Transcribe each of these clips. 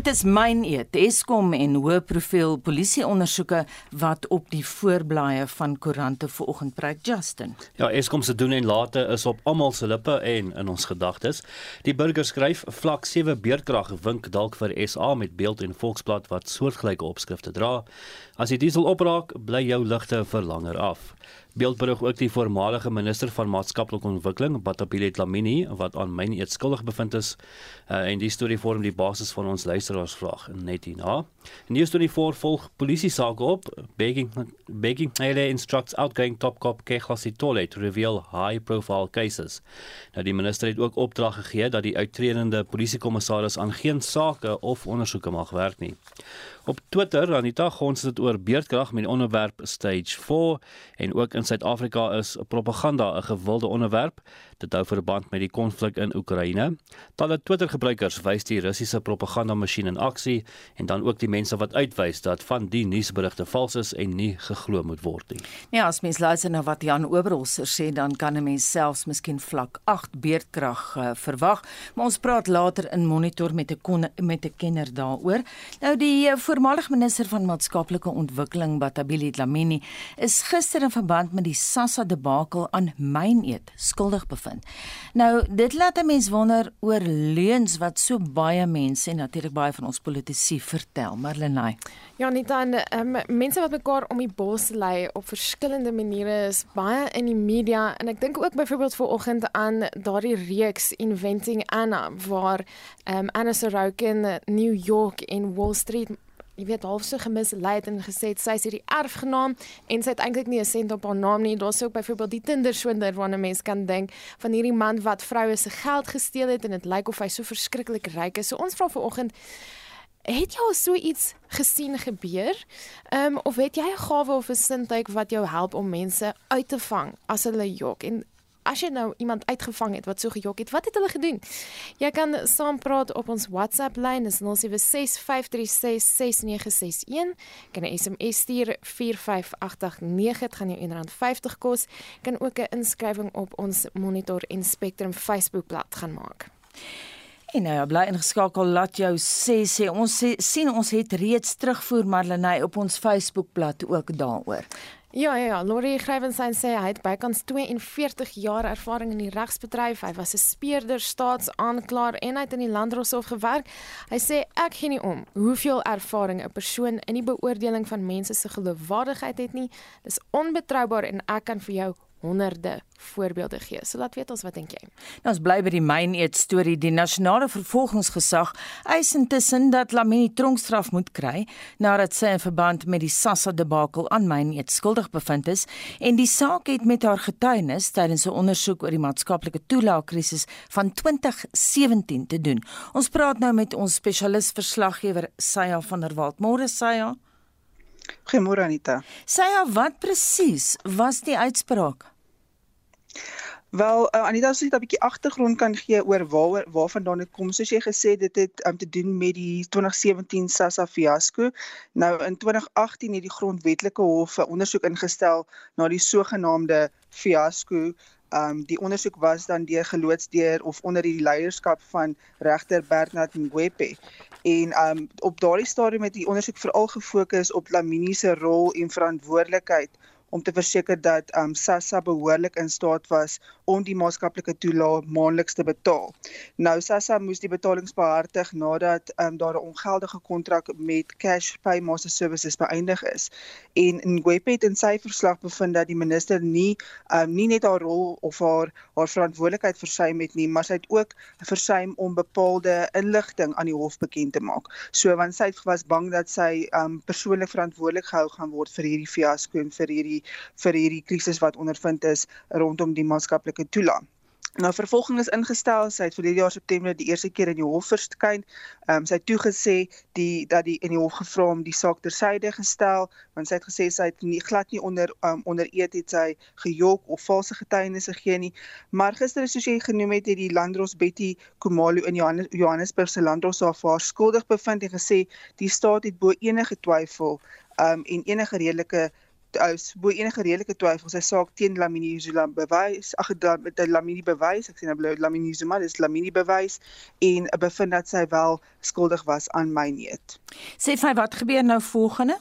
Dit is myn eet Eskom en hoë profiel polisieondersoeke wat op die voorblaaie van koerante vanoggend preek Justin. Ja, Eskom se doen en late is op almal se lippe en in ons gedagtes. Die burger skryf vlak 7 beerdkrag wink dalk vir SA met beeld en volksblad wat soortgelyke opskrifte dra. As die diesel opraak, bly jou ligte vir langer af. Beeldberig ook die voormalige minister van maatskaplike ontwikkeling, Batabile Dlamini, wat aan myn eet skuldig bevind is. Uh, en die storie vorm die basis van ons luisteraarsvraag net hierna. En hier storie voor volg polisie saak op. Begging begging Hele instructs outgoing top cop Kekhlasi Tole to reveal high profile cases. Nou die minister het ook opdrag gegee dat die uittredende polisiekommissaris aan geen sake of ondersoeke mag werk nie. Op Twitter Anita gons dit oor beerdkrag met die onderwerp stage 4 en ook in Suid-Afrika is propaganda 'n gewilde onderwerp. Dit hou verband met die konflik in Oekraïne. Talle Twitter-gebruikers wys die Russiese propagandamasjien in aksie en dan ook die mense wat uitwys dat van die nuusberigte vals is en nie geglo moet word nie. Ja, as mens luister na wat Jan Oberholzer sê, dan kan 'n mens selfs miskien vlak 8 beerdkrag uh, verwag, maar ons praat later in monitor met 'n met 'n kenner daaroor. Nou die uh, voormalige minister van maatskaplike ontwikkeling Batabile Dlamini is gister in verband met die Sassa debakel aan myneet skuldig bevind. Nou dit laat 'n mens wonder oor leuns wat so baie mense en natuurlik baie van ons politici vertel, Marlenae. Ja, nie dan um, mense wat mekaar om die bos lê op verskillende maniere is baie in die media en ek dink ook byvoorbeeld vanoggend aan daardie reeks Inventing Anna waar um, Anna Sorokin New York en Wall Street jy weet half so gemisleid en gesê sy is hierdie erfgenaam en sy het eintlik nie 'n sent op haar naam nie. Daar's ook byvoorbeeld die Tinder swindler waarna mense kan dink van hierdie man wat vroue se geld gesteel het en dit lyk of hy so verskriklik ryk is. So ons vra vanoggend Het jy al so iets gesien gebeur? Ehm um, of het jy 'n gawe of 'n sintuig wat jou help om mense uit te vang as hulle jok? En as jy nou iemand uitgevang het wat so gejok het, wat het hulle gedoen? Jy kan saam praat op ons WhatsApp lyn, dis 0765366961. Kan 'n SMS stuur 45889, dit gaan jou R1.50 kos. Kan ook 'n inskrywing op ons Monitor en Spectrum Facebookblad gaan maak. En nou ja, bly ingeskakel laat jou sê sê ons sê, sien ons het reeds terugvoer Marlenae op ons Facebookblad ook daaroor. Ja ja ja, Lori Grywenstein sê hy het bykans 42 jaar ervaring in die regsbedryf. Hy was 'n speurder, staatsaanklaer en hy het in die landdroshof gewerk. Hy sê ek gee nie om hoeveel ervaring 'n persoon in die beoordeling van mense se geloofwaardigheid het nie. Dis onbetroubaar en ek kan vir jou honderde voorbeelde gee. So laat weet ons wat dink jy. Nou ons bly by die myn eet storie. Die nasionale vervolgingsgesag eis intussen dat Lamini tronkstraf moet kry nadat sy in verband met die Sassa debakel aan myn eet skuldig bevind is en die saak het met haar getuienis tydens 'n ondersoek oor die maatskaplike toelaagkrisis van 2017 te doen. Ons praat nou met ons spesialis verslaggewer Saya van der Walt. Môre Saya. Goeiemôre Anita. Saya, wat presies was die uitspraak? Wel, uh, Anita, as ek 'n bietjie agtergrond kan gee oor waar waarvandaan dit kom. Soos jy gesê dit het um, te doen met die 2017 SASSA fiasco. Nou in 2018 het die grondwetlike hof 'n ondersoek ingestel na die sogenaamde fiasco. Um die ondersoek was dan deur geloods deur of onder die leierskap van regter Bernard Ngwepe. En um op daardie stadium het die ondersoek veral gefokus op Lamini se rol en verantwoordelikheid om te verseker dat um SASSA behoorlik in staat was om die maatskaplike toelaag maandeliks te betaal. Nou SASSA moes die betalings behartig nadat um daar 'n ongeldige kontrak met Cash Pay Master Services beëindig is. En Ngwepe het in sy verslag bevind dat die minister nie um nie net haar rol of haar haar verantwoordelikheid versuim het nie, maar sy het ook versuim om bepaalde inligting aan die hof bekend te maak. So want sy was bang dat sy um persoonlik verantwoordelik gehou gaan word vir hierdie fiasco en vir hierdie vir hierdie krisis wat ondervind is rondom die maatskaplike toelaat. Nou vervolging is ingestel, sy het vir hierdie jaar September die eerste keer in die hof verskyn. Ehm um, sy het toegesê die dat die in die hof gevra om die saak tersyde gestel, want sy het gesê sy het nie glad nie onder um, onder eet het sy gejok of valse getuienisse gegee nie. Maar gister soos jy genoem het, het die landdros Betty Komalo in Johannes, Johannesburg se landdros haar skuldig bevind en gesê die staat het bo enige twyfel um, en enige redelike bo enige redelike twyfel sy saak teen Lamini Zuma bewys ag dit Lamini bewys ek sê nou Lamini Zuma dis Lamini bewys en bevind dat sy wel skuldig was aan my neet. Sê vir wat gebeur nou volgende?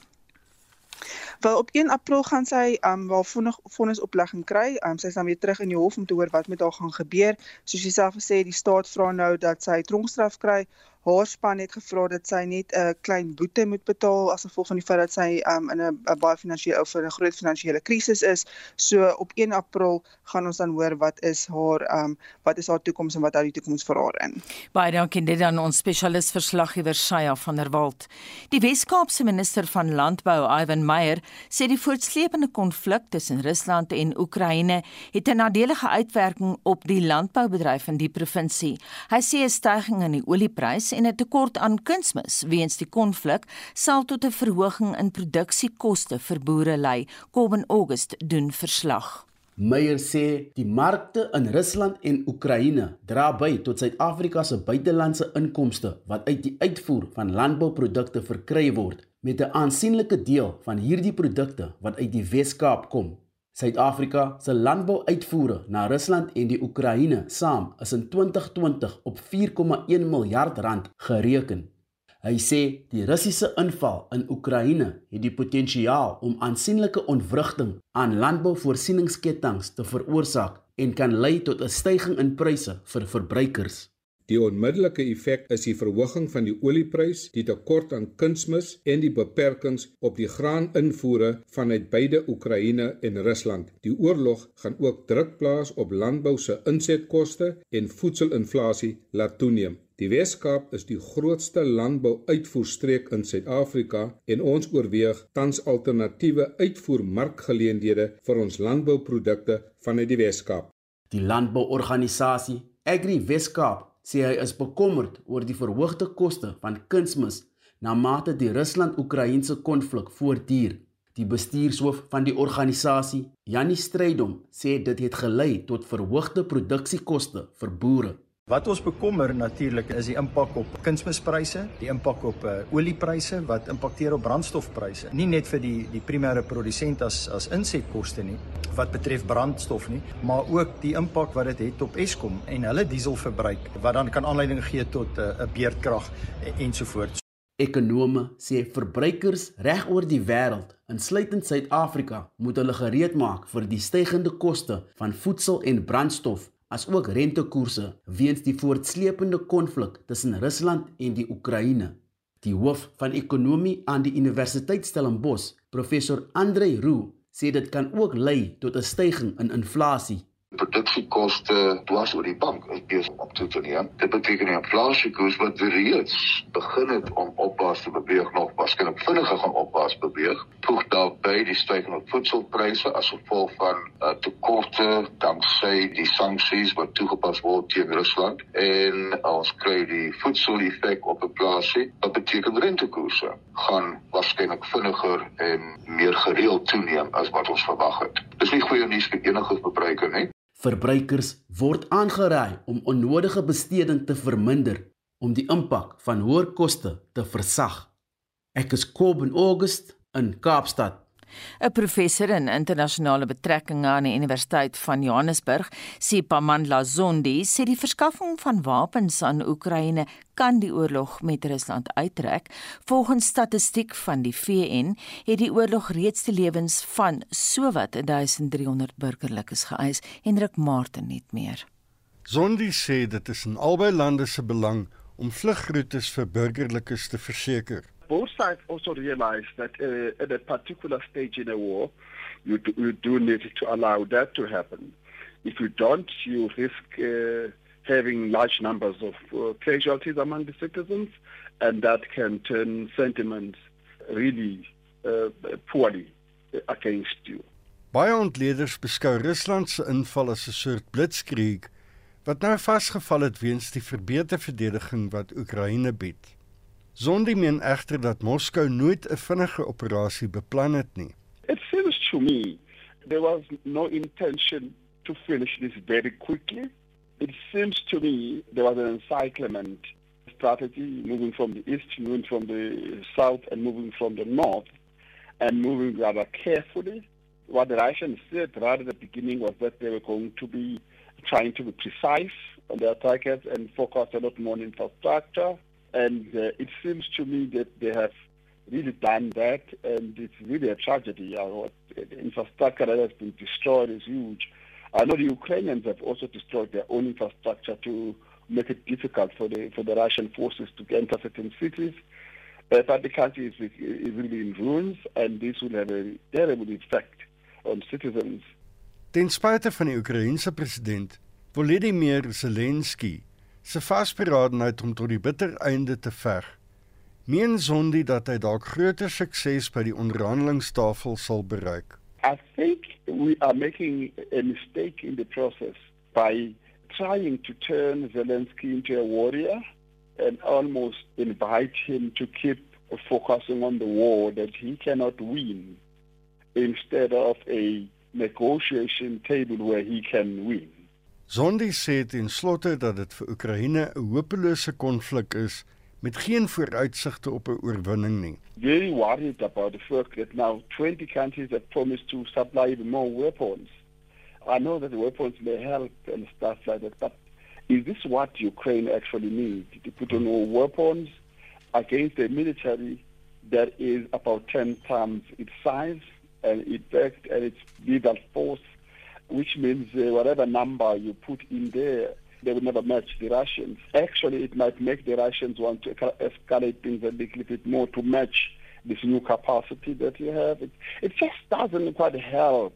Wel op 1 April gaan sy um waar vonnig vonnisoplegging kry. Um sy is dan weer terug in die hof om te hoor wat met haar gaan gebeur. Soos sy self gesê, die staat vra nou dat sy tronkstraf kry haar span het gevra dat sy net 'n klein boete moet betaal as gevolg van die feit dat sy um, in 'n baie finansiële of 'n groot finansiële krisis is. So op 1 April gaan ons dan hoor wat is haar um, wat is haar toekoms en wat hou die toekoms vir haar in. Baie dankie dit aan ons spesialis verslaggewer Shaya van der Walt. Die Wes-Kaapse minister van Landbou, Ivan Meyer, sê die voortsleepende konflik tussen Rusland en Oekraïne het 'n nadelige uitwerking op die landboubedryf in die provinsie. Hy sê 'n stygings in die olieprys en 'n tekort aan kunsmis weens die konflik sal tot 'n verhoging in produksiekoste vir boere lei, kom in Augustus doen verslag. Meyer sê die markte in Rusland en Oekraïne dra by tot Suid-Afrika se buitelandse inkomste wat uit die uitvoer van landbouprodukte verkry word, met 'n aansienlike deel van hierdie produkte wat uit die Wes-Kaap kom. Suid-Afrika se landbouuitvoere na Rusland en die Oekraïne saam is in 2020 op 4,1 miljard rand gereken. Hy sê die Russiese inval in Oekraïne het die potensiaal om aansienlike ontwrigting aan landbouvoorsieningsketTINGS te veroorsaak en kan lei tot 'n stygings in pryse vir verbruikers. Die onmiddellike effek is die verhoging van die olieprys, die tekort aan kunsmis en die beperkings op die graaninvoere vanuit beide Oekraïne en Rusland. Die oorlog gaan ook druk plaas op landbou se insetkoste en voedselinflasie laat toeneem. Die Weskaap is die grootste landbouuitvoerstreek in Suid-Afrika en ons oorweeg tans alternatiewe uitvoermarkgeleenthede vir ons landbouprodukte vanuit die Weskaap. Die landbouorganisasie Agri Weskaap sê hy is bekommerd oor die verhoogde koste van kunsmis na mate die Rusland-Oekraïense konflik voortduur. Die bestuurshoof van die organisasie, Janie Strydom, sê dit het gelei tot verhoogde produksiekoste vir boere. Wat ons bekommer natuurlik is die impak op kunsmispryse, die impak op uh, oliepryse wat impakteer op brandstofpryse. Nie net vir die die primêre produsent as as insetkoste nie wat betref brandstof nie, maar ook die impak wat dit het, het op Eskom en hulle dieselverbruik wat dan kan aanleiding gee tot eh, 'n uh, beerdkrag ensovoorts. Ekonome sê verbruikers reg oor die wêreld, insluitend Suid-Afrika, moet hulle gereed maak vir die stygende koste van voedsel en brandstof as ook rentekoerse weens die voortsleepende konflik tussen Rusland en die Oekraïne. Die hoof van ekonomie aan die Universiteit Stellenbosch, professor Andre Roux, sê dit kan ook lei tot 'n stygings in inflasie produksiekoste dwars oor die bank is besig om toe te neem. Dit beteken die inflasiekoers wat reeds begin het om opwaarts te beweeg nog waarskynlik vinniger gaan opwaarts beweeg. Voeg daarbey die stygende voedselpryse as gevolg van uh, tekorte danksy die sanksies wat toegepas word teen Rusland en ons kry die voedseleffek op inflasie. Wat beteken rentekoerse gaan waarskynlik vinniger en meer gereeld toeneem as wat ons verwag het. Dis nie goeie nuus vir enige verbruiker nie. Verbruikers word aangeraai om onnodige besteding te verminder om die impak van hoër koste te versag. Ek is Kobben August in Kaapstad. 'n Professor in internasionale betrekkinge aan die Universiteit van Johannesburg, Sipamandla Zondi, sê die verskaffing van wapens aan Oekraïne kan die oorlog met Rusland uittrek. Volgens statistiek van die VN het die oorlog reeds die lewens van sowat 1300 burgerlikes geëis. Hendrik Martin net meer. Zondi sê dit is in albei lande se belang om vlugroetes vir burgerlikes te verseker both sides also realize that uh, at a particular stage in a war, you do, you do need to allow that to happen. If you don't, you risk uh, having large numbers of uh, casualties among the citizens, and that can turn sentiment really uh, poorly against you. Baie ontleeders beskou Rusland se inval as 'n soort blitzkrieg wat nou vasgevall het weens die verbeterde verdediging wat Oekraïne bied. Zondi meen egter dat Moskou nooit 'n vinnige operasie beplan het nie. It seems to me there was no intention to finish this very quickly. It seems to me there was an encyclement strategy moving from the east, moving from the south and moving from the north. and moving rather carefully. What the Russians said right at the beginning was that they were going to be trying to be precise on their targets and focus a lot more on infrastructure. And uh, it seems to me that they have really done that, and it's really a tragedy. Uh, the infrastructure that has been destroyed is huge. I know the Ukrainians have also destroyed their own infrastructure to make it difficult for the for the Russian forces to enter certain cities. Uh, but the country is, is really in ruins, and this will have a terrible effect on citizens. Ten spyte van die president Volodymyr Zelensky se vasberadenheid om tot die bitter einde te veg, meen Zondi dat hy dalk groter sukses by die onderhandelingstafel sal bereik. I think we are making a mistake in the process by trying to turn Zelensky into a warrior and almost invite him to keep focusing on the war that he cannot win instead of a negotiation table where he can win. Zondi sê ten slotte dat dit vir Oekraïne 'n hopelose konflik is met geen vooruitsigte op 'n oorwinning nie. Very worried about the fact that now 20 countries have promised to supply even more weapons. I know that the weapons may help and stuff like that, but is this what Ukraine actually needs? To put on more weapons against a military that is about 10 times its size and effect and its lethal force, which means uh, whatever number you put in there, they will never match the Russians. Actually, it might make the Russians want to escalate things a little bit more to match this new capacity that you have. It, it just doesn't quite help.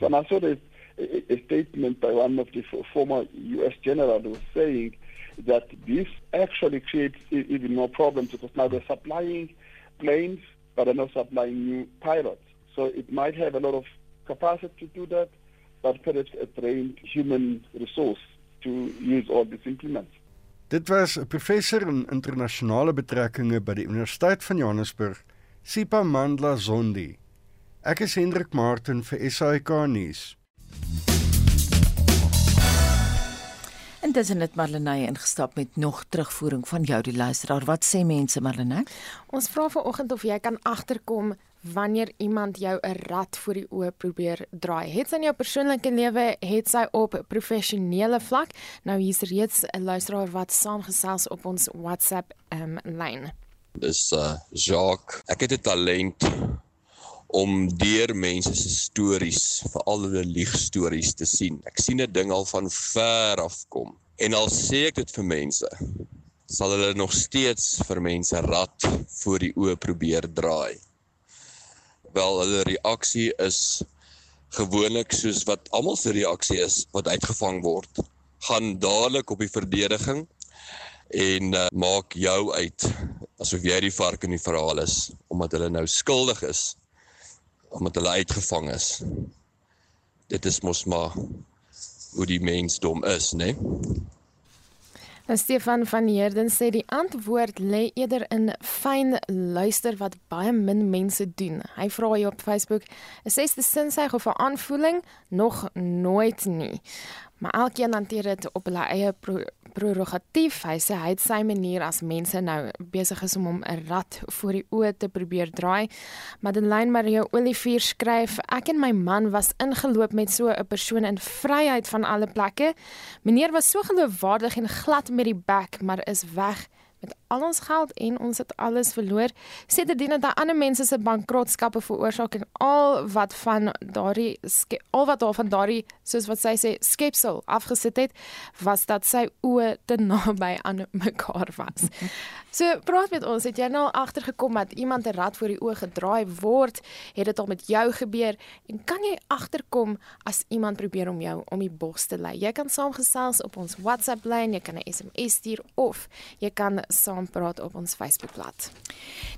So, and I saw this, a, a statement by one of the former U.S. generals was saying that this actually creates even more problems because now they're supplying planes, but they're not supplying new pilots. So it might have a lot of capacity to do that, but perhaps a trained human resource to use all these implements. Dit was 'n professor in internasionale betrekkinge by die Universiteit van Johannesburg, Sipa Mandla Zondi. Ek is Hendrik Martin vir SAK nuus. Intussen het Marlenae ingestap met nog terugvoering van jou die luisteraar. Wat sê mense Marlenae? Ons vra vanoggend of jy kan agterkom wanneer iemand jou 'n rat voor die oë probeer draai. Het sy in jou persoonlike lewe, het sy op professionele vlak? Nou hier's reeds 'n luisteraar wat saamgesels op ons WhatsApp um lyn. Dis uh Jacques. Ek het 'n talent om deur mense se stories, veral hulle liegstories te sien. Ek sien 'n ding al van ver af kom. En al sê ek dit vir mense, sal hulle nog steeds vir mense rat voor die oë probeer draai wel hulle reaksie is gewoonlik soos wat almal se reaksie is wat uitgevang word gaan dadelik op die verdediging en uh, maak jou uit asof jy die vark in die verhaal is omdat hulle nou skuldig is omdat hulle uitgevang is dit is mos maar hoe die mensdom is nê nee? En nou, Stefan van Heerden sê die antwoord lê eerder in fyn luister wat baie min mense doen. Hy vra hier op Facebook: "Is dit 'n sinsuig of 'n aanvoeling? Nog nooit nie." Maar elkeen hanteer dit op hulle eie prerogatief. Hy sê hy het sy manier as mense nou besig is om hom 'n rat voor die oë te probeer draai. Madeleine Marie Olivier skryf: "Ek en my man was ingeloop met so 'n persoon in vryheid van alle plekke. Meneer was so geloofwaardig en glad met die bek, maar is weg." Met al ons geld en ons het alles verloor. Sedertdien het daai ander mense se bankrotskappe veroorsaak en al wat van daardie al wat daar van daardie soos wat sy sê skepsel afgesit het, was dat sy oë te naby aan mekaar was. So praat met ons, het jy nou agtergekom dat iemand 'n rad voor die oë gedraai word? Het dit al met jou gebeur? En kan jy agterkom as iemand probeer om jou om die bos te lei? Jy kan saamgesels op ons WhatsApp lyn, jy kan 'n SMS stuur of jy kan saampraat op ons Facebookblad.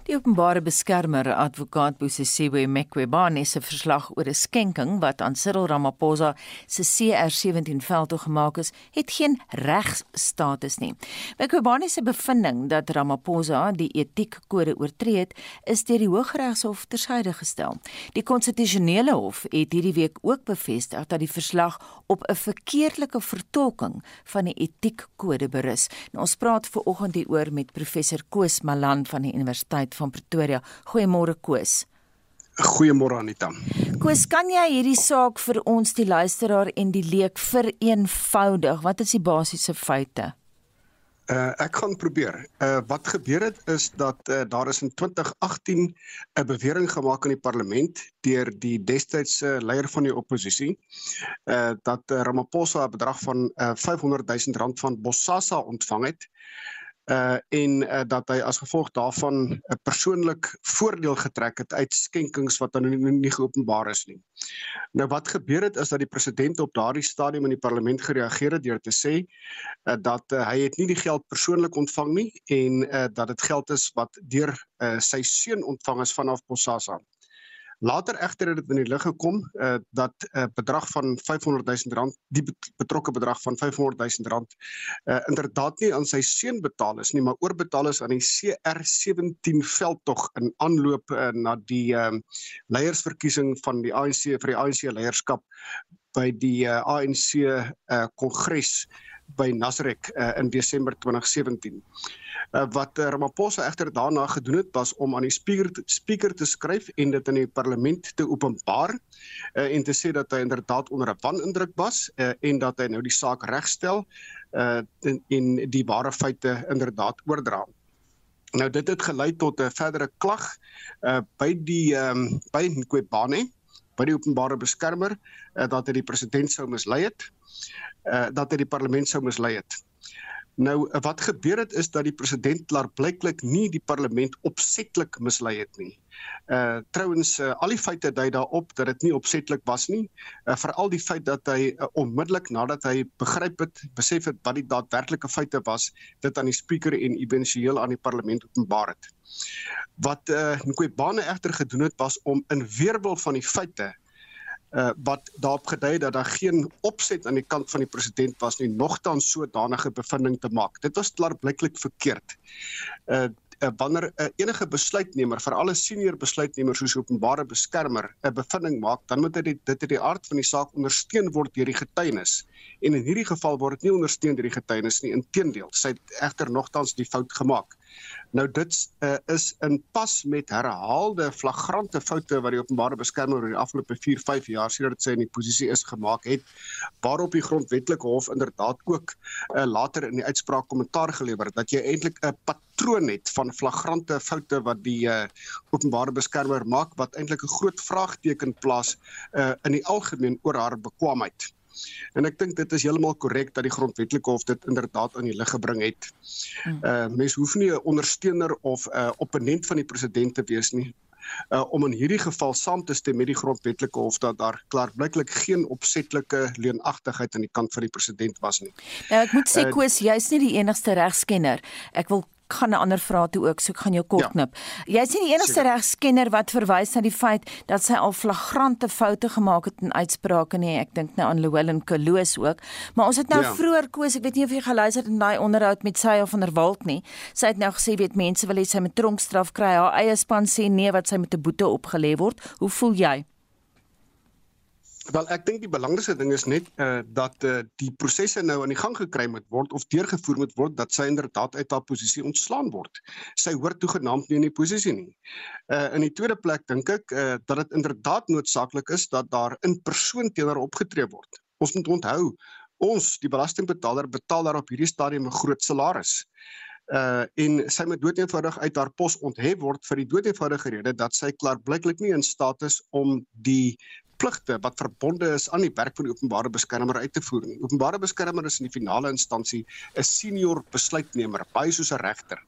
Die openbare beskermer advokaat Bosisiwe Mekwebane se verslag oor 'n skenking wat aan Cyril Ramaphosa se CR17 veldtog gemaak is, het geen regsstatus nie. Mekwebane se bevinding dat Ramaphosa die etiekkode oortree het, is deur die Hooggeregshof tersyde gestel. Die konstitusionele hof het hierdie week ook bevestig dat die verslag op 'n verkeerdelike vertolking van die etiekkode berus. Nou, ons praat ver oggend hieroor met professor Koos Malan van die Universiteit van Pretoria. Goeiemôre Koos. Goeiemôre Anita. Koos, kan jy hierdie saak vir ons die luisteraar en die leek vereenvoudig? Wat is die basiese feite? Uh ek gaan probeer. Uh wat gebeur het is dat uh, daar is in 2018 'n bewering gemaak in die parlement deur die destydse leier van die oppositie uh dat uh, Ramaphosa 'n bedrag van uh, 500 000 rand van Bosasa ontvang het uh en uh, dat hy as gevolg daarvan 'n uh, persoonlik voordeel getrek het uit skenkings wat dan nie, nie geopenbaar is nie. Nou wat gebeur het is dat die president op daardie stadium in die parlement gereageer het deur te sê uh, dat uh, hy het nie die geld persoonlik ontvang nie en uh, dat dit geld is wat deur uh, sy seun ontvang is vanaf Bosasa. Later egter het dit in die lig gekom uh, dat 'n uh, bedrag van 500 000 rand, die betrokke bedrag van 500 000 rand, uh, inderdaad nie aan sy seun betaal is nie, maar oorbetaal is aan die CR17 veldtog in aanloop uh, na die uh, leiersverkiesing van die ANC vir die ANC leierskap by die uh, ANC uh, kongres by Nasrek uh, in Desember 2017 uh, wat uh, Ramaphosa egter daarna gedoen het was om aan die speaker speaker te skryf en dit in die parlement te openbaar uh, en te sê dat hy inderdaad onder 'n wanindruk was uh, en dat hy nou die saak regstel uh, en, en die ware feite inderdaad oordra. Nou dit het gelei tot 'n verdere klag uh, by die um, by Nkwebane by die openbare beskermer uh, dat hy die president sou mislei het uh, dat hy die parlement sou mislei het. Nou wat gebeur het is dat die president klaarblyklik nie die parlement opsetlik mislei het nie. Uh trouens uh, al die feite dui daarop dat dit nie opsetlik was nie, uh, veral die feit dat hy uh, onmiddellik nadat hy begryp het, besef het wat die daadwerklike feite was, dit aan die spreker en éventueel aan die parlement openbaar het. Wat uh Nkwebane egter gedoen het was om in weerwil van die feite uh, wat daarop gedui dat daar geen opset aan die kant van die president was nie nogtans sodanige bevinding te maak. Dit was klaarblyklik verkeerd. Uh, uh wanneer 'n uh, enige besluitnemer vir alle senior besluitnemers soos openbare beskermer 'n bevinding maak, dan moet dit dit in die aard van die saak ondersteun word deur die getuienis. En in hierdie geval word dit nie ondersteun deur die getuienis nie. Inteendeel, sy het egter nogtans die fout gemaak. Nou dit uh, is in pas met herhaalde flagrante foute wat die openbare beskermer oor die afgelope 4, 5 jaar sedert sy in die posisie is gemaak het, waarop die grondwetlike hof inderdaad ook uh, later in die uitspraak kommentaar gelewer het dat jy eintlik 'n patroon het van flagrante foute wat die uh, openbare beskermer maak wat eintlik 'n groot vraagteken plaas uh, in die algemeen oor haar bekwaamheid. En ek dink dit is heeltemal korrek dat die grondwetlike hof dit inderdaad aan die lig gebring het. Hmm. Uh mens hoef nie 'n ondersteuner of 'n uh, opponent van die president te wees nie uh om in hierdie geval saam te stem met die grondwetlike hof dat daar klaarblyklik geen opsetlike leenagtigheid aan die kant van die president was nie. Nou ek moet sê uh, Koos, jy's nie die enigste regskenner. Ek wil gaan 'n ander vraag toe ook, so ek gaan jou kort knip. Ja. Jy is nie die enigste regskenner wat verwys na die feit dat sy al flagrante foute gemaak het in uitsprake nie. Ek dink nou aan Llewellyn Koloos ook. Maar ons het nou ja. vroeër koes, ek weet nie of jy geluister het in daai onderhoud met sy of van der Walt nie. Sy het nou gesê weet mense wil hê sy moet tronkstraf kry. Haar eie span sê nee wat sy met 'n boete opgelê word. Hoe voel jy? Wel ek dink die belangrikste ding is net uh dat uh die prosesse nou aan die gang gekry moet word of deurgevoer moet word dat sy inderdaad uit haar posisie ontslaan word. Sy hoort toegenaamd nie in die posisie nie. Uh in die tweede plek dink ek uh dat dit inderdaad noodsaaklik is dat daar in persoon teenoor opgetree word. Ons moet onthou ons die belastingbetaler betaal daar op hierdie stadium 'n groot salaris. Uh en sy moet doeteenvoudig uit haar pos onthef word vir die doeteenvoudige rede dat sy klaarblyklik nie in staat is om die pligte wat verbonde is aan die werk van die openbare beskermer uit te voer nie. Openbare beskermer is in die finale instansie 'n senior besluitnemer, baie soos 'n regter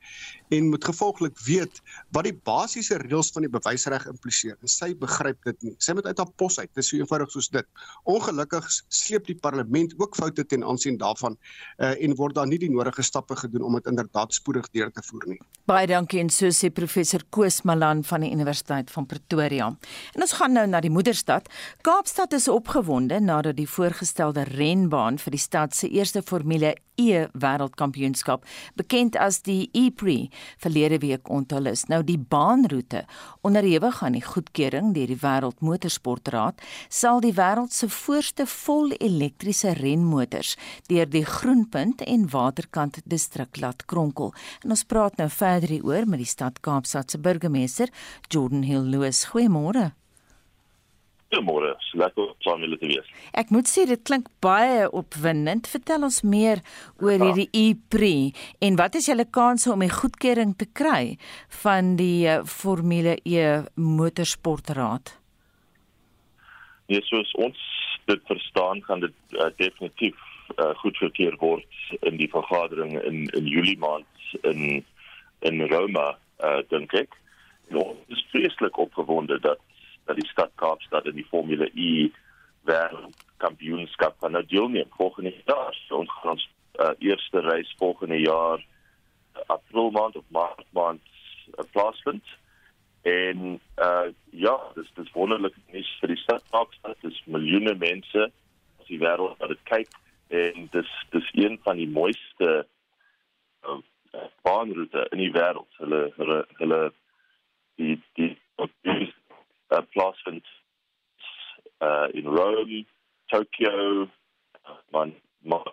en moet gevolglik weet wat die basiese reëls van die bewysreg impliseer. En sy begryp dit nie. Sy moet uit haar pos uit. Dit is so eenvoudig soos dit. Ongelukkig sleep die parlement ook foute ten aansien daarvan uh, en word daar nie die nodige stappe gedoen om dit inderdaad spoedig deur te voer nie. Baie dankie en so sê professor Koos Malan van die Universiteit van Pretoria. En ons gaan nou na die moederstad. Kaapstad is opgewonde nadat die voorgestelde renbaan vir die stad se eerste Formule E wêreldkampioenskap, bekend as die E-Prix, verlede week onthul is. Nou die baanroete, onderhewig aan die goedkeuring deur die Wêreld Motorsportraad, sal die wêreld se voorste vol-elektriese renmotors deur die Groenpunt en Waterkant distrik laat kronkel. En ons praat nou verder hieroor met die stad Kaapstad se burgemeester, Jordan Hill Lewis. Goeiemôre. Môre. So lekker om saam julle te wees. Ek moet sê dit klink baie opwindend. Vertel ons meer oor ja. hierdie e-pre en wat is julle kanse om die goedkeuring te kry van die uh, Formule E motorsportraad? Ja, soos ons dit verstaan gaan dit uh, definitief uh, goedgekeur word in die vergadering in in Julie maand in in Rome, uh, dink ek. En ons is vreeslik opgewonde dat dat die stad Kaapstad in die Formule E wêreldkampioenskap gaan nou deelneem volgende jaar. So ons gaan ons uh, eerste reis volgende jaar april maand of maart maand uh, plaasvind. En uh ja, dis dis wonderlik nuus vir die stad Kaapstad. Dis miljoene mense as die wêreld wat dit kyk en dis dis een van die mooiste uh, baanroete in die wêreld. Hulle hulle hulle die die, die uh, plaasvind uh, in Rome, Tokyo, man, man,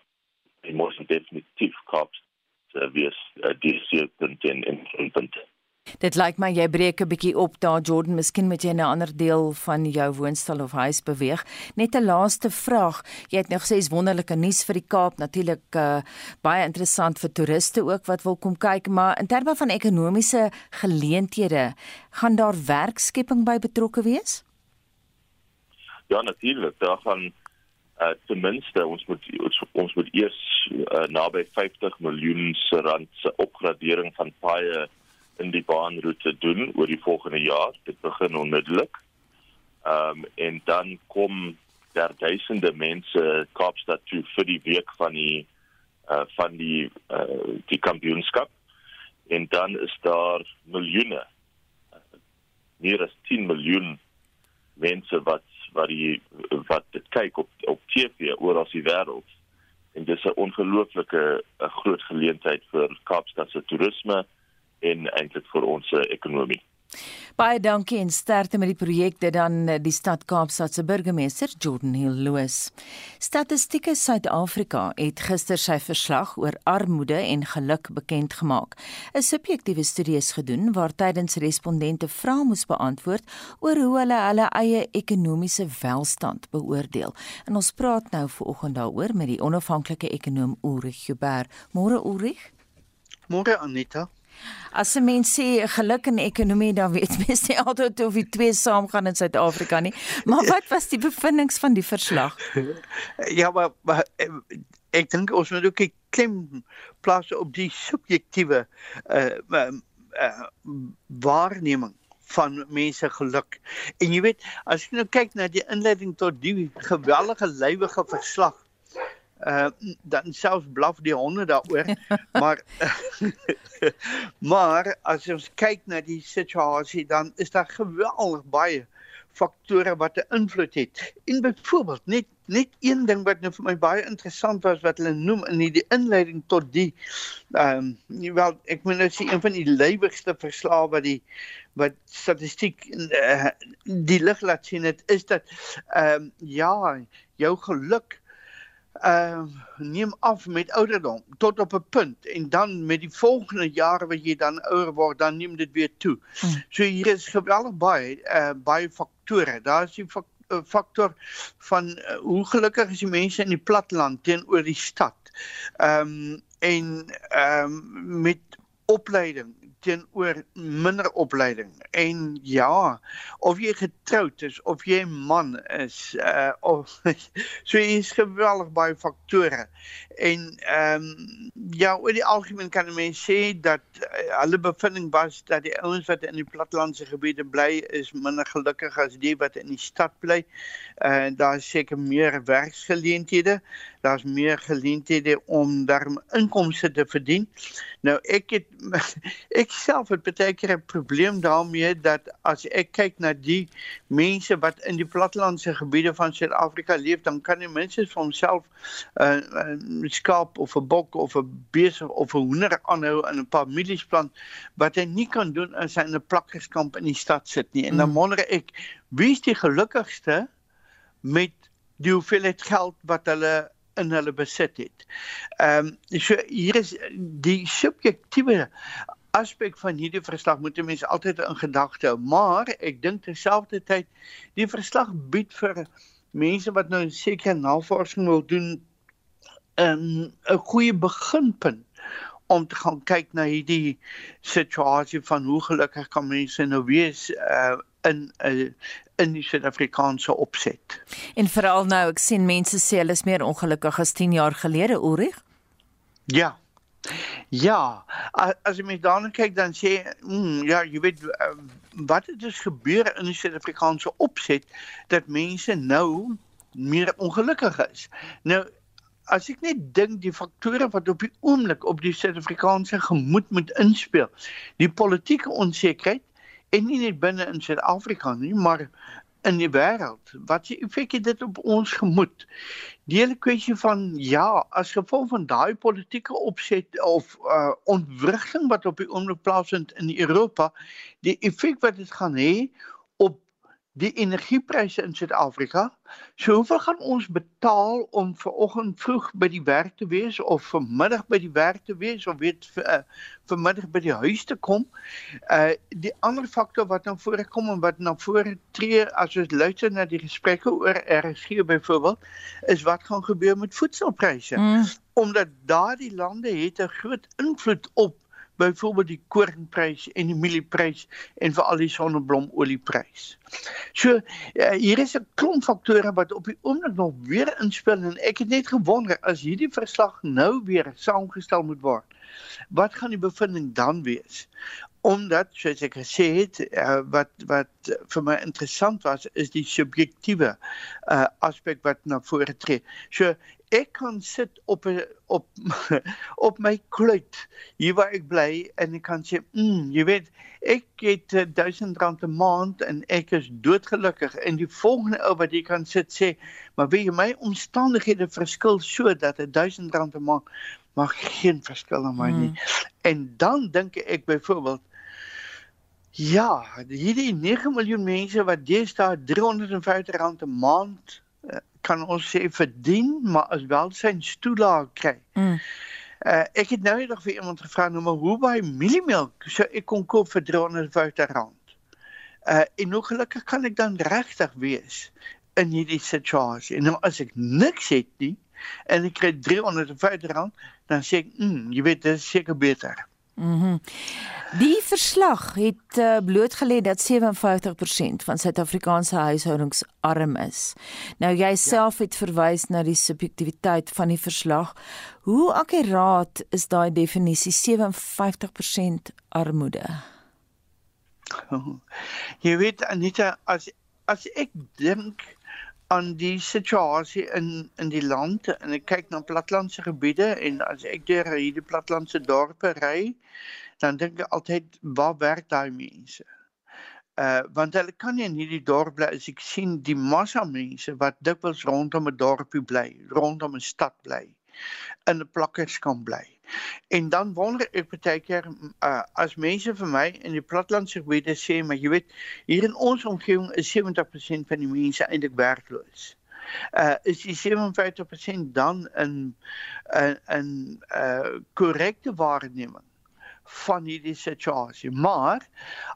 die moesten definitief kapt uh, wees uh, die punt in in punt. Dit lyk my jy breek 'n bietjie op daar Jordan, miskien moet jy na 'n ander deel van jou woonstel of huis beweeg. Net 'n laaste vraag. Jy het nou gesê is wonderlike nuus vir die Kaap, natuurlik uh, baie interessant vir toeriste ook wat wil kom kyk, maar in terme van ekonomiese geleenthede, gaan daar werkskepping by betrokke wees? Ja, natuurlik. Daar gaan uh, ten minste ons moet ons, ons moet eers uh, naby 50 miljoen rand se opgradering van paaie in die baanroete doen oor die volgende jaar. Dit begin onmiddellik. Ehm um, en dan kom daar duisende mense Kaapstad toe vir die week van die uh van die uh die kampioenskap. En dan is daar miljoene uh, meer as 10 miljoen mense wat wat die wat dit kyk op op TV oor as die wêreld. En dis 'n ongelooflike 'n groot geleentheid vir Kaapstad se toerisme en eintlik vir ons eh, ekonomie. Baie dankie en sterkte met die projek dit dan eh, die stad Kaapstad se burgemeester Jordan Hill Loos. Statistieke Suid-Afrika het gister sy verslag oor armoede en geluk bekend gemaak. 'n Subjektiewe studie is gedoen waar tydens respondente vrae moes beantwoord oor hoe hulle hulle eie ekonomiese welstand beoordeel. En ons praat nou vanoggend daaroor met die onafhanklike ekonom Ulrich Huber. Môre Ulrich? Môre Anita. As 'n mens sê geluk in ekonomie, dan weet mens nie altyd of die twee saamgaan in Suid-Afrika nie. Maar wat was die bevindinge van die verslag? Ja, maar, maar ek dink ons moet ook klem plaas op die subjektiewe uh, uh, waarneming van mense geluk. En jy weet, as jy nou kyk na die inleiding tot die geweldige lywige verslag uh dan selfs blaf die honde daaroor maar maar as ons kyk na die situasie dan is daar geweldig baie faktore wat 'n invloed het. En byvoorbeeld net net een ding wat nou vir my baie interessant was wat hulle noem in die inleiding tot die ehm um, wel ek moet nou sê een van die lywigste verslae wat die wat statistiek uh, die lig laat sien dit is dat ehm um, ja jou geluk uh neem af met ouderdom tot op 'n punt en dan met die volgende jare wat jy dan ouer word dan neem dit weer toe. Hmm. So hier is geweldig baie uh baie faktore. Daar is die uh, faktor van uh, hoe gelukkig is die mense in die platteland teenoor die stad. Ehm um, en ehm um, met opleiding teenoor minder opleiding. En ja of jy getroud is of jy 'n man is uh of so is geweldig baie faktore. En ehm um, ja oor die algemeen kan mense sê dat uh, hulle bevinding was dat die ouens wat in die plattelandse gebiede bly is minder gelukkig as die wat in die stad bly. En uh, daar is seker meer werksgeleenthede daar's meer geleenthede om daarmee inkomste te verdien nou ek het ek self het baie keer 'n probleem daarmee dat as ek kyk na die mense wat in die plattelandse gebiede van Suid-Afrika leef, dan kan die mense vir homself 'n uh, uh, skaap of 'n bok of 'n beeste of 'n hoender aanhou in 'n paar mielies plant wat hy nie kan doen as hy in 'n plakkerskamp in die stad sit nie. En dan mm. wonder ek, wie is die gelukkigste met die hoeveelheid geld wat hulle in hulle besit het. Ehm um, so hier is die subjektiewe aspek van hierdie verslag moet mense altyd in gedagte hou, maar ek dink terselfdertyd die verslag bied vir mense wat nou seker navorsing wil doen 'n 'n goeie beginpunt om te gaan kyk na hierdie situasie van hoe gelukkig kan mense nou wees uh, in 'n uh, in die Suid-Afrikaanse opset. En veral nou, ek sien mense sê hulle is meer ongelukkig as 10 jaar gelede, Ulrich? Ja. Ja, as jy mens daarna kyk dan sê, mm, ja, jy weet uh, wat het dus gebeur in die Suid-Afrikaanse opset dat mense nou meer ongelukkig is. Nou as ek net dink die faktore wat op die oomblik op die Suid-Afrikaanse gemoed moet inspel, die politieke onsekerheid en nie net binne in Suid-Afrika nie, maar in die wêreld. Wat se effek het dit op ons gemoed? Die hele kwessie van ja, as gevolg van daai politieke opset of uh, ontwrigting wat op die oomblik plaasvind in Europa, die effek wat dit gaan hê die energiepryse in Suid-Afrika. So hoeveel gaan ons betaal om ver oggend vroeg by die werk te wees of vanmiddag by die werk te wees of weet vir uh, vanmiddag by die huis te kom? Uh die ander faktor wat nou voorkom en wat na vore tree as ons luister na die gesprekke oor RSG byvoorbeeld, is wat gaan gebeur met voedselpryse? Mm. Omdat daardie lande het 'n groot invloed op byvoorbeeld die koringprys en die mielieprys en veral die sonneblomolieprys. So uh, hier is 'n klomp faktore wat op die oomblik nog weer inspel en ek het net gewonder as hierdie verslag nou weer saamgestel moet word. Wat gaan die bevinding dan wees? Omdat soos ek gesê het, uh, wat wat vir my interessant was is die subjektiewe uh, aspek wat na vore tree. So ek kan sit op 'n op op my kluit hier waar ek bly en ek kan sê, mm, jy weet, ek het 1000 rand 'n maand en ek is doodgelukkig en die volgende ou wat jy kan sit sê, maar weet jy my omstandighede verskil so dat 1000 rand 'n maand maak geen verskil aan my nie. Mm. En dan dink ek byvoorbeeld Ja, hierdie 9 miljoen mense wat deesdae 350 rand 'n maand kan ons sê verdien, maar as welsyn stoelaar kry. Mm. Uh, ek het nou eendag vir iemand gevra nou maar hoe baie mieliemelk so ek kon koop vir 350 rand. Uh en hoe gelukkig kan ek dan regtig wees in hierdie situasie? En nou as ek niks het nie en ek kry 350 rand, dan sê ek, mm, jy weet dit is seker beter. Mhm. Mm Die verslag het uh, blootgelê dat 57% van Suid-Afrikaanse huishoudings arm is. Nou jy self ja. het verwys na die subjektiwiteit van die verslag. Hoe akkuraat is daai definisie 57% armoede? Oh, jy weet Anita, as as ek dink aan die situasie in in die land en ek kyk na platlandse gebiede en as ek deur hierdie platlandse dorpe ry dan dink ek altyd waar werk daai mense? Uh want hulle kan nie in hierdie dorp bly as ek sien die massa mense wat dikwels rondom 'n dorpie bly rondom 'n stad bly in 'n plakkers kan bly En dan wonder ek baie keer uh, as mense vir my in die platlandse gebiede sê maar jy weet hier in ons omgewing is 70% van die mense eintlik werkloos. Uh is die 57% dan in in in uh korrekte waarneming van hierdie situasie. Maar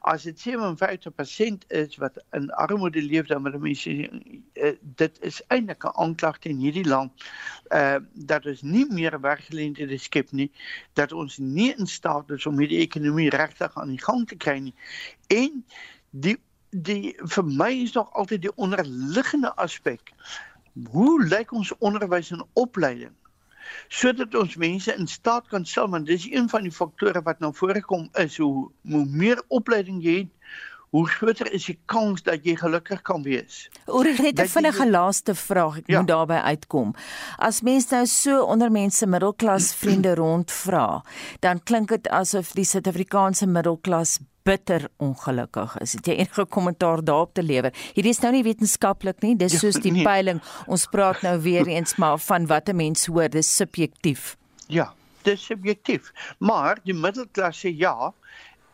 as dit 57% is wat in armoede leef dan moet mense uh, dit is eintlik 'n aanklag teen hierdie land uh dat ons nie meer werkgeleenthede skep nie, dat ons nie in staat is om hierdie ekonomie regtig aan die gang te kry nie. En die die vir my is nog altyd die onderliggende aspek. Hoe lyk ons onderwys en opleiding? Sodat ons mense in staat kan stel want dis een van die faktore wat nou voorkom is hoe hoe meer opleiding jy het hoe groter is die kans dat jy gelukkig kan wees. Oor net 'n vinnige laaste vraag, ek ja. moet daarby uitkom. As mense nou so onder mense middelklas vriende rondvra, dan klink dit asof die Suid-Afrikaanse middelklas bitter ongelukkig is. Het jy enige kommentaar daarop te lewer? Hierdie is nou nie wetenskaplik nie, dis ja, soos die nee. peiling. Ons praat nou weer eens maar van wat 'n mens hoor, dis subjektief. Ja, dis subjektief. Maar die middelklasse ja,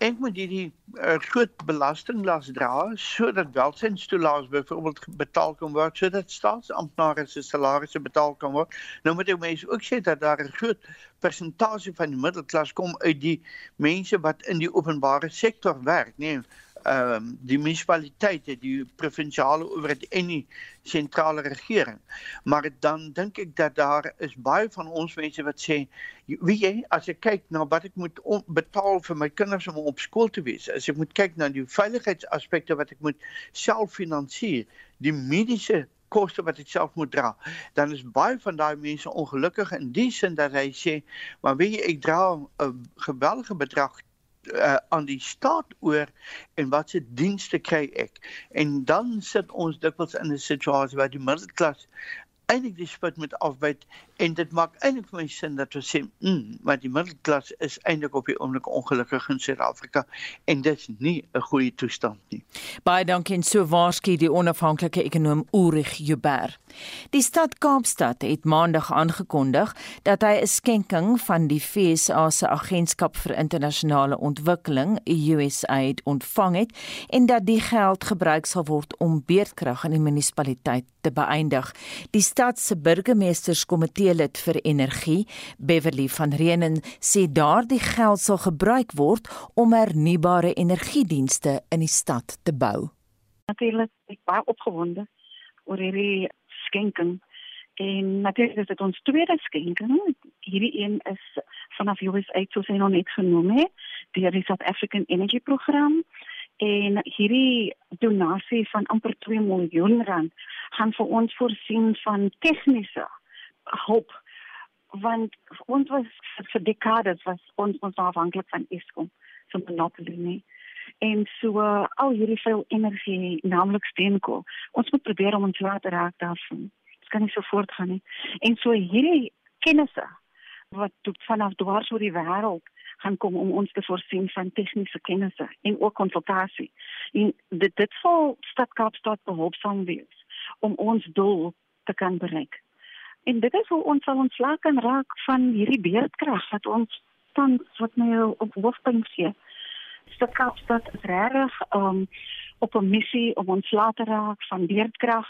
ek moet hierdie uh, groot belastinglas dra sodat welsynstoelaas byvoorbeeld betaal kan word sodat staatsamptenare se salarisse betaal kan word. Nou moet jy mense ook sê dat daar 'n groot persentasie van die middelklas kom uit die mense wat in die openbare sektor werk, nee ehm um, die munisipaliteite, die provinsiale owerheid en die sentrale regering. Maar dan dink ek dat daar is baie van ons mense wat sê, weet jy, as ek kyk na wat ek moet betaal vir my kinders om op skool te wees, as ek moet kyk na die veiligheidsaspekte wat ek moet self finansier, die mediese koste wat ek self moet dra, dan is baie van daai mense ongelukkig in die sin dat hy sê, maar weet jy, ek dra 'n geweldige bedrag uh, aan die staat oor en wat se dienste kry ek. En dan sit ons dikwels in 'n situasie waar die middelklas eintlik die spit met afbyt en dit maak eintlik vir my sin dat ons sê, mm, maar die middelklas is eintlik op die oomblik ongelukkig in Suid-Afrika en dit is nie 'n goeie toestand nie. Baie dankie en so waarskynlik die onafhanklike ekonom Ulrich Juber. Die stad Kaapstad het maandag aangekondig dat hy 'n skenking van die FSA se Agentskap vir Internasionale Ontwikkeling, USAID, ontvang het en dat die geld gebruik sal word om beerdkrag in die munisipaliteit te beëindig. Die stad se burgemeesterskomitee lid vir energie, Beverly van Reenen, sê daardie geld sal gebruik word om hernubare energiedienste in die stad te bou. Natuurlik, ek baie opgewonde oor hierdie skenking en natuurlik is dit ons tweede skenking. Hierdie een is vanaf USAID soos hy nog net genoem het, deur die South African Energy Program en hierdie donasie van amper 2 miljoen rand gaan vir ons voorsien van tegniese hulp want ons was vir dekades was ons ons afhanklik van Eskom so monopolie en so uh, al hierdie veel energie naamlik steenkool ons moet probeer om ons later raak daarvan. Dit kan nie so voortgaan nie. En so hierdie kennisse wat tot vanaf dwars oor die wêreld gaan kom om ons te voorsien van tegniese kennisse en ook konsultasie. En dit dit sal stad Kaapstad behulpsaam wees om ons doel te kan bereik. En dit is hoe ons sal ontslaak kan raak van hierdie beerdkrag wat ons tans wat nou op hoofpunt sien. Stad Kaapstad is regtig um, op 'n missie om ons te raak van beerdkrag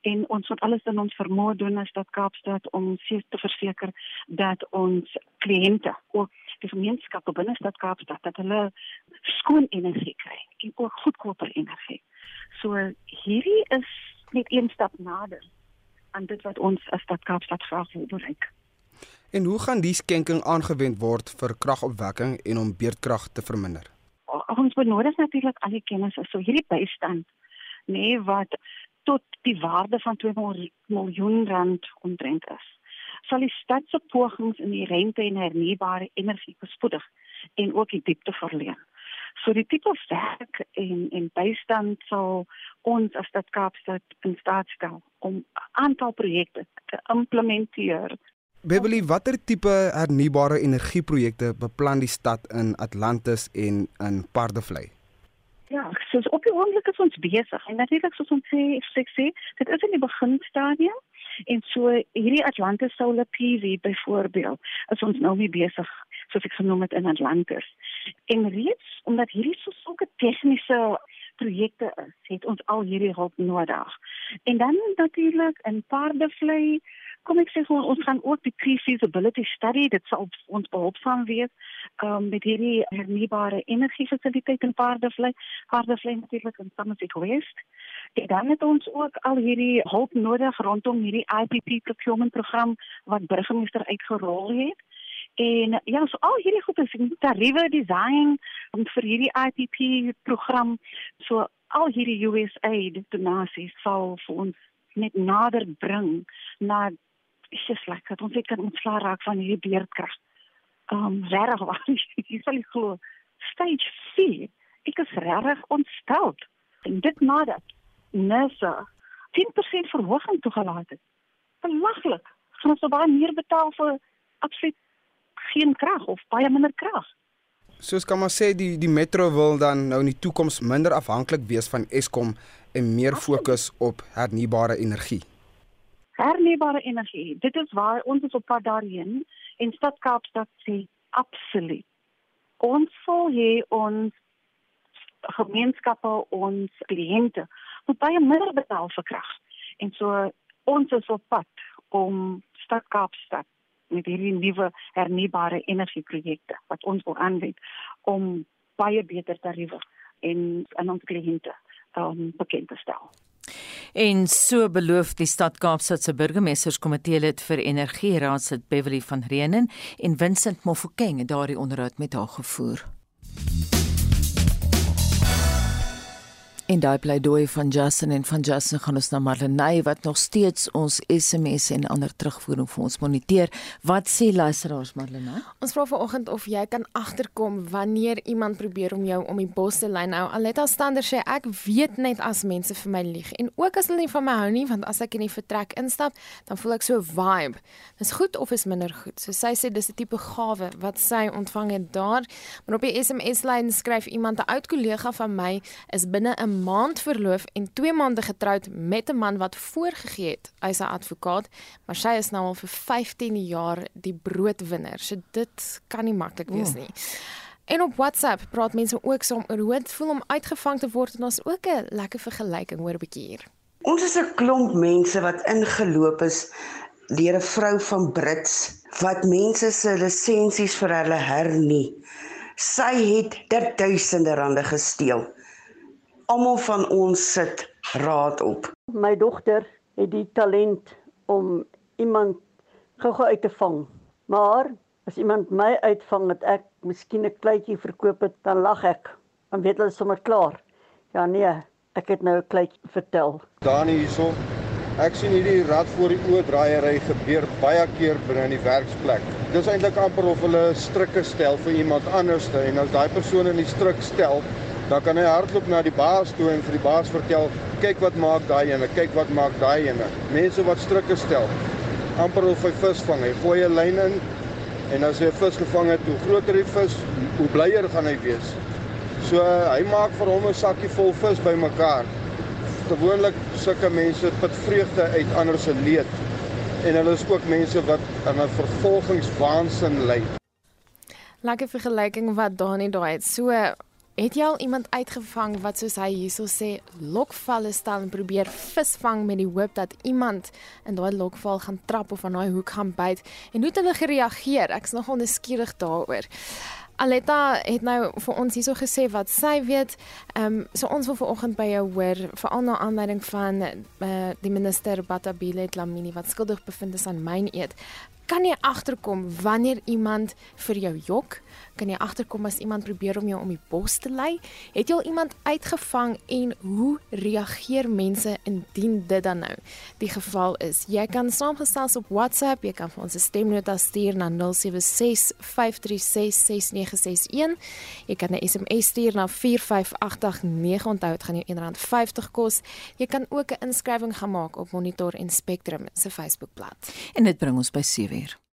en ons moet alles in ons vermoë doen as stad Kaapstad om seker te verseker dat ons kliënte ook die gemeenskappe binne stad Kaapstad dat hulle skoon energie kry en ook goedkoper energie. So hierdie is net een stap nader aan dit wat ons as stad Kaapstad graag wil bereik. En hoe gaan die skenking aangewend word vir kragopwekking en om beerdkrag te verminder? Ons benodig natuurlik al die kennis so hierdie bystand nê nee, wat tot die waarde van 2 miljoen rand omtrent is sal die stad se pogings in die rente en hernubare energie bespoedig en ook die diepte verleen. So die tipe werk en en bystand sal ons as stad Kaapstad in staat stel om 'n aantal projekte te implementeer. Beverly, watter tipe hernubare energieprojekte beplan die stad in Atlantis en in Pardevlei? Ja, soos op die oomblik is ons besig en natuurlik soos ons sê, sê, dit is in die beginstadium En so hierdie Atlantis Solar PV byvoorbeeld, is ons nou mee besig soos ek genoem het in Atlantis. En reeds omdat hierdie so sulke tegniese projekte is, het ons al hierdie hulp nodig. En dan natuurlik in Paardevlei kom ek sê gewoon, ons gaan ook die pre-feasibility study dit sal ons behulpsaam wees um, met hierdie hernubare energie fasiliteit in Paardevlei, Paardevlei natuurlik in Somerset West. En dan het ons ook al hierdie hulp nodig rondom hierdie IPP procurement program wat burgemeester uitgerol het. En ja, so al hierdie goed is tariewe design vir hierdie IPP program so al hierdie USAID donasies sal vir ons net nader bring na dit lekker dat ons net kan ontslaa raak van hierdie beerdkrag. Um regtig waar jy sal glo stage 4 ek is regtig ontstel. En dit nadat NERSA 10% verhoging toegelaat het. Belaglik. Gaan ons baie meer betaal vir absoluut geen krag of baie minder krag. Soos kan maar sê die die metro wil dan nou in die toekoms minder afhanklik wees van Eskom en meer fokus op hernubare energie. Hernubare energie, dit is waar ons is op pad daarheen en stad Kaapstad sê absoluut. Ons sal hê ons gemeenskappe ons kliënte baie minder betaal vir krag. En so ons is op pad om stad Kaapstad met hierdie nuwe hernubare energieprojekte wat ons wil aanwend om baie beter tariewe en aan ons kliënte um, bekend te stel. En so beloof die stad Kaapstad se burgemeesterskomitee lid vir energie raadslid Beverly van Reenen en Vincent Mofokeng het daardie onderhoud met haar gevoer. En daai pleidooi van Justin en van Justin gaan ons na Marlenae wat nog steeds ons SMS en ander terugvoering vir ons moniteer. Wat sê luisteraars Marlenae? Ons vra vanoggend of jy kan agterkom wanneer iemand probeer om jou om die bos te lei. Nou Aletta Stander sê ek weet net as mense vir my lieg en ook as hulle nie van my hou nie want as ek in die vertrek instap, dan voel ek so vibe. Dis goed of is minder goed. So sy sê dis 'n tipe gawe wat sy ontvang het daar. Maar op die SMS lyn skryf iemand 'n oud kollega van my is binne 'n maand verloof en 2 maande getroud met 'n man wat voorgegee het hy's 'n advokaat, maar sy is nou al vir 15 jaar die broodwinner. So dit kan nie maklik wees nie. En op WhatsApp praat mense ook saam oor hoe dit voel om uitgevang te word en ons ook 'n lekker vergelyking hoor 'n bietjie hier. Ons is 'n klomp mense wat ingeloop is deur 'n vrou van Brits wat mense se lisensies vir hulle hernie. Sy het duisende rande gesteel almal van ons sit raad op. My dogter het die talent om iemand gou-gou uit te vang. Maar as iemand my uitvang dat ek miskien 'n kleitjie verkoop het, dan lag ek. Dan weet hulle sommer klaar. Ja nee, ek het nou 'n kleitjie vertel. Dani hierso. Ek sien hierdie rad voor die oordraaiery gebeur baie keer binne in die werksplek. Dis eintlik amper of hulle strikke stel vir iemand anderste en as daai persoon in die strik stel, dan kan hy hardloop na die baas toe en vir die baas vertel, kyk wat maak daai ene, kyk wat maak daai ene. Mense wat strikke stel, amper of hy vis vang, hy gooi 'n lyn in en as hy 'n vis gevang het, hoe groter die vis, hoe blyer gaan hy wees. So hy maak vir hom 'n sakkie vol vis bymekaar. Gewoonlik sulke mense put vreugde uit ander se leed. En hulle is ook mense wat aan 'n vervolgingswaansin ly. Lekker vergelyking wat Dani daai het. So Het jy al iemand uitgevang wat soos hy hierso sê lokvalle stel en probeer visvang met die hoop dat iemand in daai lokval gaan trap of aan daai hoek gaan byt en hoe het hulle gereageer? Ek's nogal nuuskierig daaroor. Aletta het nou vir ons hierso gesê wat sy weet. Ehm um, so ons wil vanoggend by jou hoor veral na aanleiding van uh, die minister Batabile Dlamini wat skuldig bevind is aan myn eet. Kan jy agterkom wanneer iemand vir jou jok? Kan jy agterkom as iemand probeer om jou om die bos te lei? Het jy al iemand uitgevang en hoe reageer mense indien dit dan nou die geval is? Jy kan saamgesels op WhatsApp, jy kan vir ons 'n stemnota stuur na 0765366961. Jy kan 'n SMS stuur na 45889 onthou dit gaan jou R1.50 kos. Jy kan ook 'n inskrywing gaan maak op Monitor en Spectrum se Facebookblad. En dit bring ons by 7:00.